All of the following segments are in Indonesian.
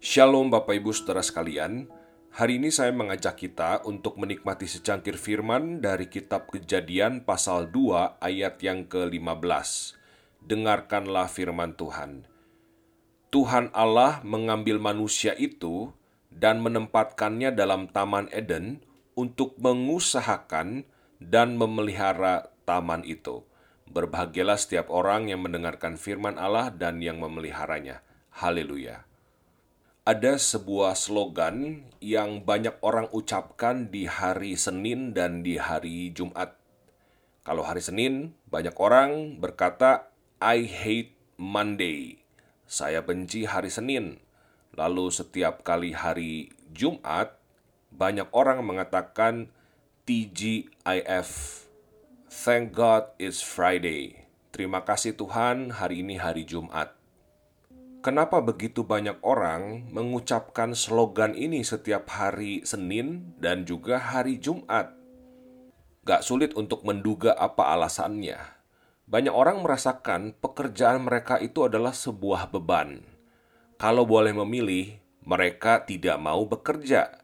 Shalom Bapak Ibu Saudara sekalian, hari ini saya mengajak kita untuk menikmati secangkir firman dari kitab Kejadian pasal 2 ayat yang ke-15. Dengarkanlah firman Tuhan. Tuhan Allah mengambil manusia itu dan menempatkannya dalam Taman Eden untuk mengusahakan dan memelihara taman itu. Berbahagialah setiap orang yang mendengarkan firman Allah dan yang memeliharanya. Haleluya! ada sebuah slogan yang banyak orang ucapkan di hari Senin dan di hari Jumat. Kalau hari Senin, banyak orang berkata, "I hate Monday." Saya benci hari Senin. Lalu setiap kali hari Jumat, banyak orang mengatakan TGIF. Thank God it's Friday. Terima kasih Tuhan, hari ini hari Jumat. Kenapa begitu banyak orang mengucapkan slogan ini setiap hari Senin dan juga hari Jumat? Gak sulit untuk menduga apa alasannya. Banyak orang merasakan pekerjaan mereka itu adalah sebuah beban. Kalau boleh memilih, mereka tidak mau bekerja.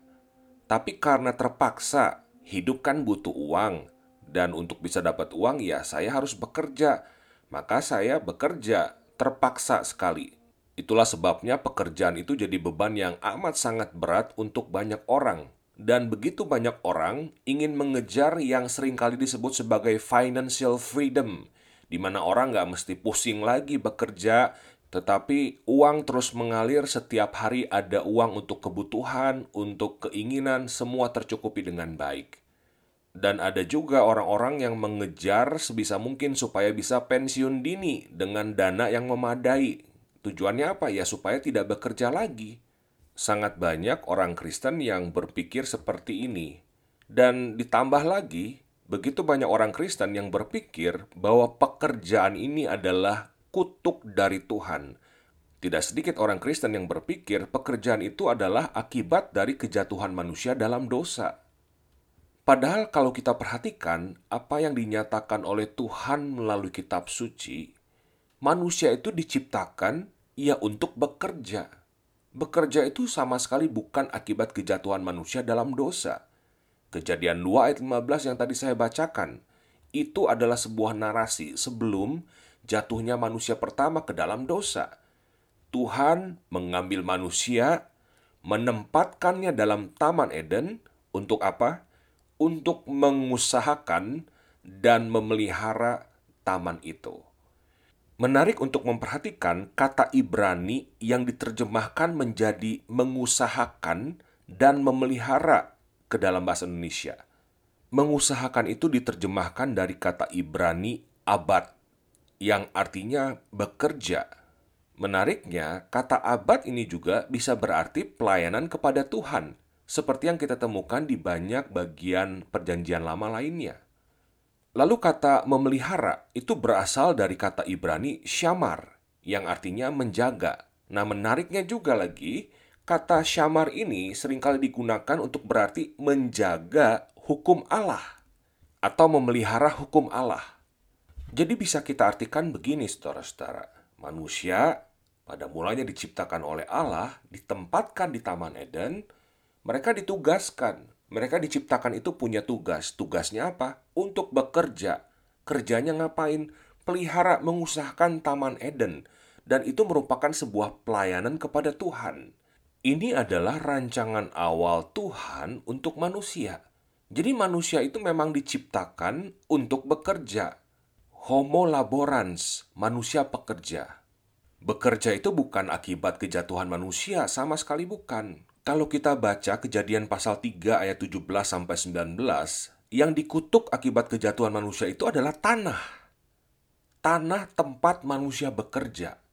Tapi karena terpaksa, hidup kan butuh uang. Dan untuk bisa dapat uang ya saya harus bekerja. Maka saya bekerja, terpaksa sekali Itulah sebabnya pekerjaan itu jadi beban yang amat sangat berat untuk banyak orang. Dan begitu banyak orang ingin mengejar yang sering kali disebut sebagai financial freedom, di mana orang nggak mesti pusing lagi bekerja, tetapi uang terus mengalir setiap hari ada uang untuk kebutuhan, untuk keinginan, semua tercukupi dengan baik. Dan ada juga orang-orang yang mengejar sebisa mungkin supaya bisa pensiun dini dengan dana yang memadai, Tujuannya apa? Ya supaya tidak bekerja lagi. Sangat banyak orang Kristen yang berpikir seperti ini. Dan ditambah lagi, begitu banyak orang Kristen yang berpikir bahwa pekerjaan ini adalah kutuk dari Tuhan. Tidak sedikit orang Kristen yang berpikir pekerjaan itu adalah akibat dari kejatuhan manusia dalam dosa. Padahal kalau kita perhatikan apa yang dinyatakan oleh Tuhan melalui kitab suci, manusia itu diciptakan ia untuk bekerja. Bekerja itu sama sekali bukan akibat kejatuhan manusia dalam dosa. Kejadian 2 ayat 15 yang tadi saya bacakan, itu adalah sebuah narasi sebelum jatuhnya manusia pertama ke dalam dosa. Tuhan mengambil manusia, menempatkannya dalam Taman Eden untuk apa? Untuk mengusahakan dan memelihara taman itu. Menarik untuk memperhatikan kata Ibrani yang diterjemahkan menjadi mengusahakan dan memelihara ke dalam bahasa Indonesia. Mengusahakan itu diterjemahkan dari kata Ibrani abad yang artinya bekerja. Menariknya, kata abad ini juga bisa berarti pelayanan kepada Tuhan, seperti yang kita temukan di banyak bagian Perjanjian Lama lainnya. Lalu kata memelihara itu berasal dari kata Ibrani syamar yang artinya menjaga. Nah, menariknya juga lagi, kata syamar ini sering kali digunakan untuk berarti menjaga hukum Allah atau memelihara hukum Allah. Jadi bisa kita artikan begini, saudara-saudara. Manusia pada mulanya diciptakan oleh Allah, ditempatkan di Taman Eden, mereka ditugaskan mereka diciptakan itu punya tugas. Tugasnya apa? Untuk bekerja. Kerjanya ngapain? Pelihara, mengusahakan Taman Eden. Dan itu merupakan sebuah pelayanan kepada Tuhan. Ini adalah rancangan awal Tuhan untuk manusia. Jadi manusia itu memang diciptakan untuk bekerja. Homo laborans, manusia pekerja. Bekerja itu bukan akibat kejatuhan manusia, sama sekali bukan. Kalau kita baca kejadian pasal 3 ayat 17 sampai 19, yang dikutuk akibat kejatuhan manusia itu adalah tanah. Tanah tempat manusia bekerja.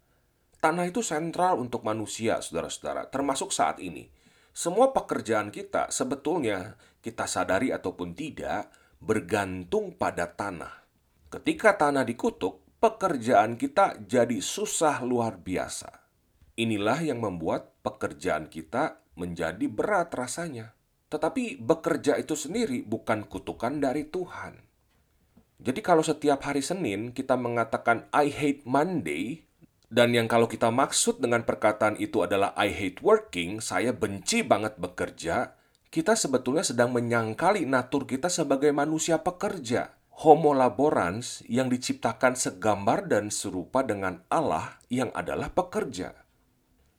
Tanah itu sentral untuk manusia, saudara-saudara, termasuk saat ini. Semua pekerjaan kita sebetulnya kita sadari ataupun tidak bergantung pada tanah. Ketika tanah dikutuk, pekerjaan kita jadi susah luar biasa. Inilah yang membuat pekerjaan kita menjadi berat rasanya. Tetapi bekerja itu sendiri bukan kutukan dari Tuhan. Jadi kalau setiap hari Senin kita mengatakan I hate Monday, dan yang kalau kita maksud dengan perkataan itu adalah I hate working, saya benci banget bekerja, kita sebetulnya sedang menyangkali natur kita sebagai manusia pekerja. Homo laborans yang diciptakan segambar dan serupa dengan Allah yang adalah pekerja.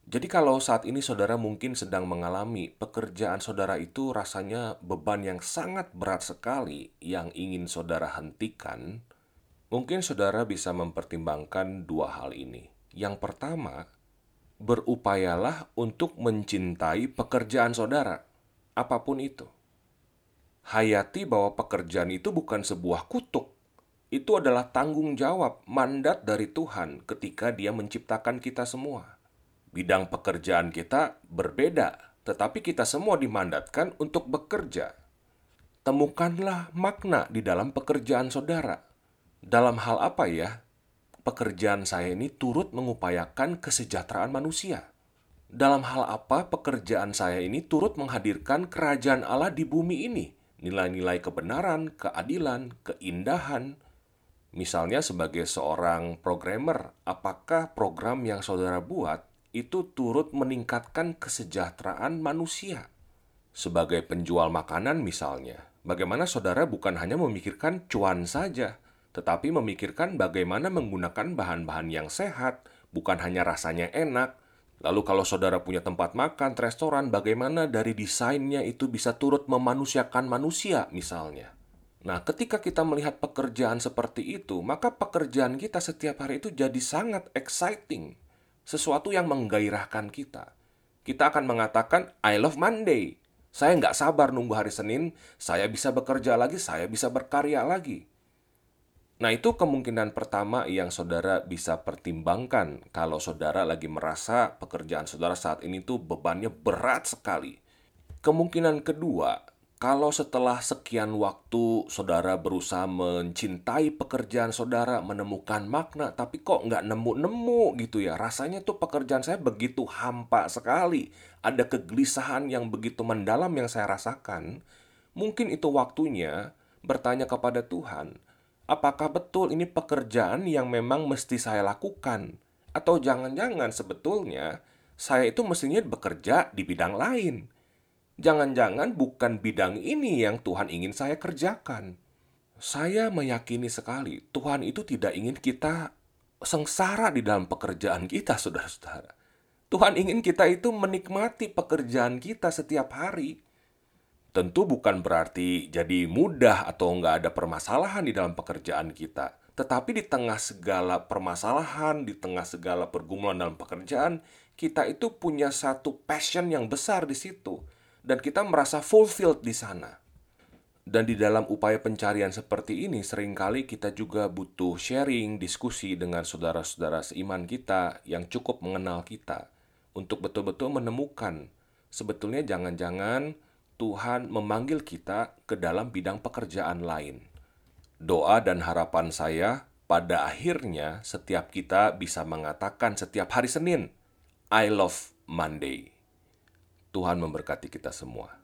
Jadi kalau saat ini saudara mungkin sedang mengalami pekerjaan saudara itu rasanya beban yang sangat berat sekali yang ingin saudara hentikan, mungkin saudara bisa mempertimbangkan dua hal ini. Yang pertama, berupayalah untuk mencintai pekerjaan saudara, apa pun itu. Hayati bahwa pekerjaan itu bukan sebuah kutuk. Itu adalah tanggung jawab, mandat dari Tuhan ketika Dia menciptakan kita semua. Bidang pekerjaan kita berbeda, tetapi kita semua dimandatkan untuk bekerja. Temukanlah makna di dalam pekerjaan saudara. Dalam hal apa ya? Pekerjaan saya ini turut mengupayakan kesejahteraan manusia. Dalam hal apa pekerjaan saya ini turut menghadirkan kerajaan Allah di bumi ini? Nilai-nilai kebenaran, keadilan, keindahan. Misalnya sebagai seorang programmer, apakah program yang saudara buat itu turut meningkatkan kesejahteraan manusia? Sebagai penjual makanan misalnya, bagaimana saudara bukan hanya memikirkan cuan saja, tetapi memikirkan bagaimana menggunakan bahan-bahan yang sehat, bukan hanya rasanya enak. Lalu kalau saudara punya tempat makan, restoran, bagaimana dari desainnya itu bisa turut memanusiakan manusia misalnya. Nah, ketika kita melihat pekerjaan seperti itu, maka pekerjaan kita setiap hari itu jadi sangat exciting. Sesuatu yang menggairahkan kita. Kita akan mengatakan, I love Monday. Saya nggak sabar nunggu hari Senin, saya bisa bekerja lagi, saya bisa berkarya lagi. Nah, itu kemungkinan pertama yang saudara bisa pertimbangkan kalau saudara lagi merasa pekerjaan saudara saat ini tuh bebannya berat sekali. Kemungkinan kedua, kalau setelah sekian waktu saudara berusaha mencintai pekerjaan saudara, menemukan makna, tapi kok nggak nemu-nemu gitu ya. Rasanya tuh pekerjaan saya begitu hampa sekali. Ada kegelisahan yang begitu mendalam yang saya rasakan. Mungkin itu waktunya bertanya kepada Tuhan, apakah betul ini pekerjaan yang memang mesti saya lakukan? Atau jangan-jangan sebetulnya saya itu mestinya bekerja di bidang lain. Jangan-jangan bukan bidang ini yang Tuhan ingin saya kerjakan. Saya meyakini sekali Tuhan itu tidak ingin kita sengsara di dalam pekerjaan kita, saudara-saudara. Tuhan ingin kita itu menikmati pekerjaan kita setiap hari. Tentu bukan berarti jadi mudah atau nggak ada permasalahan di dalam pekerjaan kita. Tetapi di tengah segala permasalahan, di tengah segala pergumulan dalam pekerjaan, kita itu punya satu passion yang besar di situ. Dan kita merasa fulfilled di sana. Dan di dalam upaya pencarian seperti ini, sering kali kita juga butuh sharing, diskusi dengan saudara-saudara seiman kita yang cukup mengenal kita. Untuk betul-betul menemukan, sebetulnya jangan-jangan Tuhan memanggil kita ke dalam bidang pekerjaan lain. Doa dan harapan saya pada akhirnya setiap kita bisa mengatakan setiap hari Senin, I love Monday. Tuhan memberkati kita semua.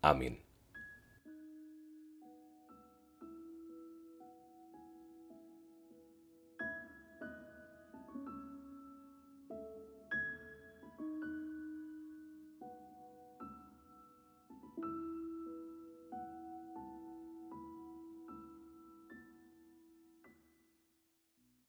Amin.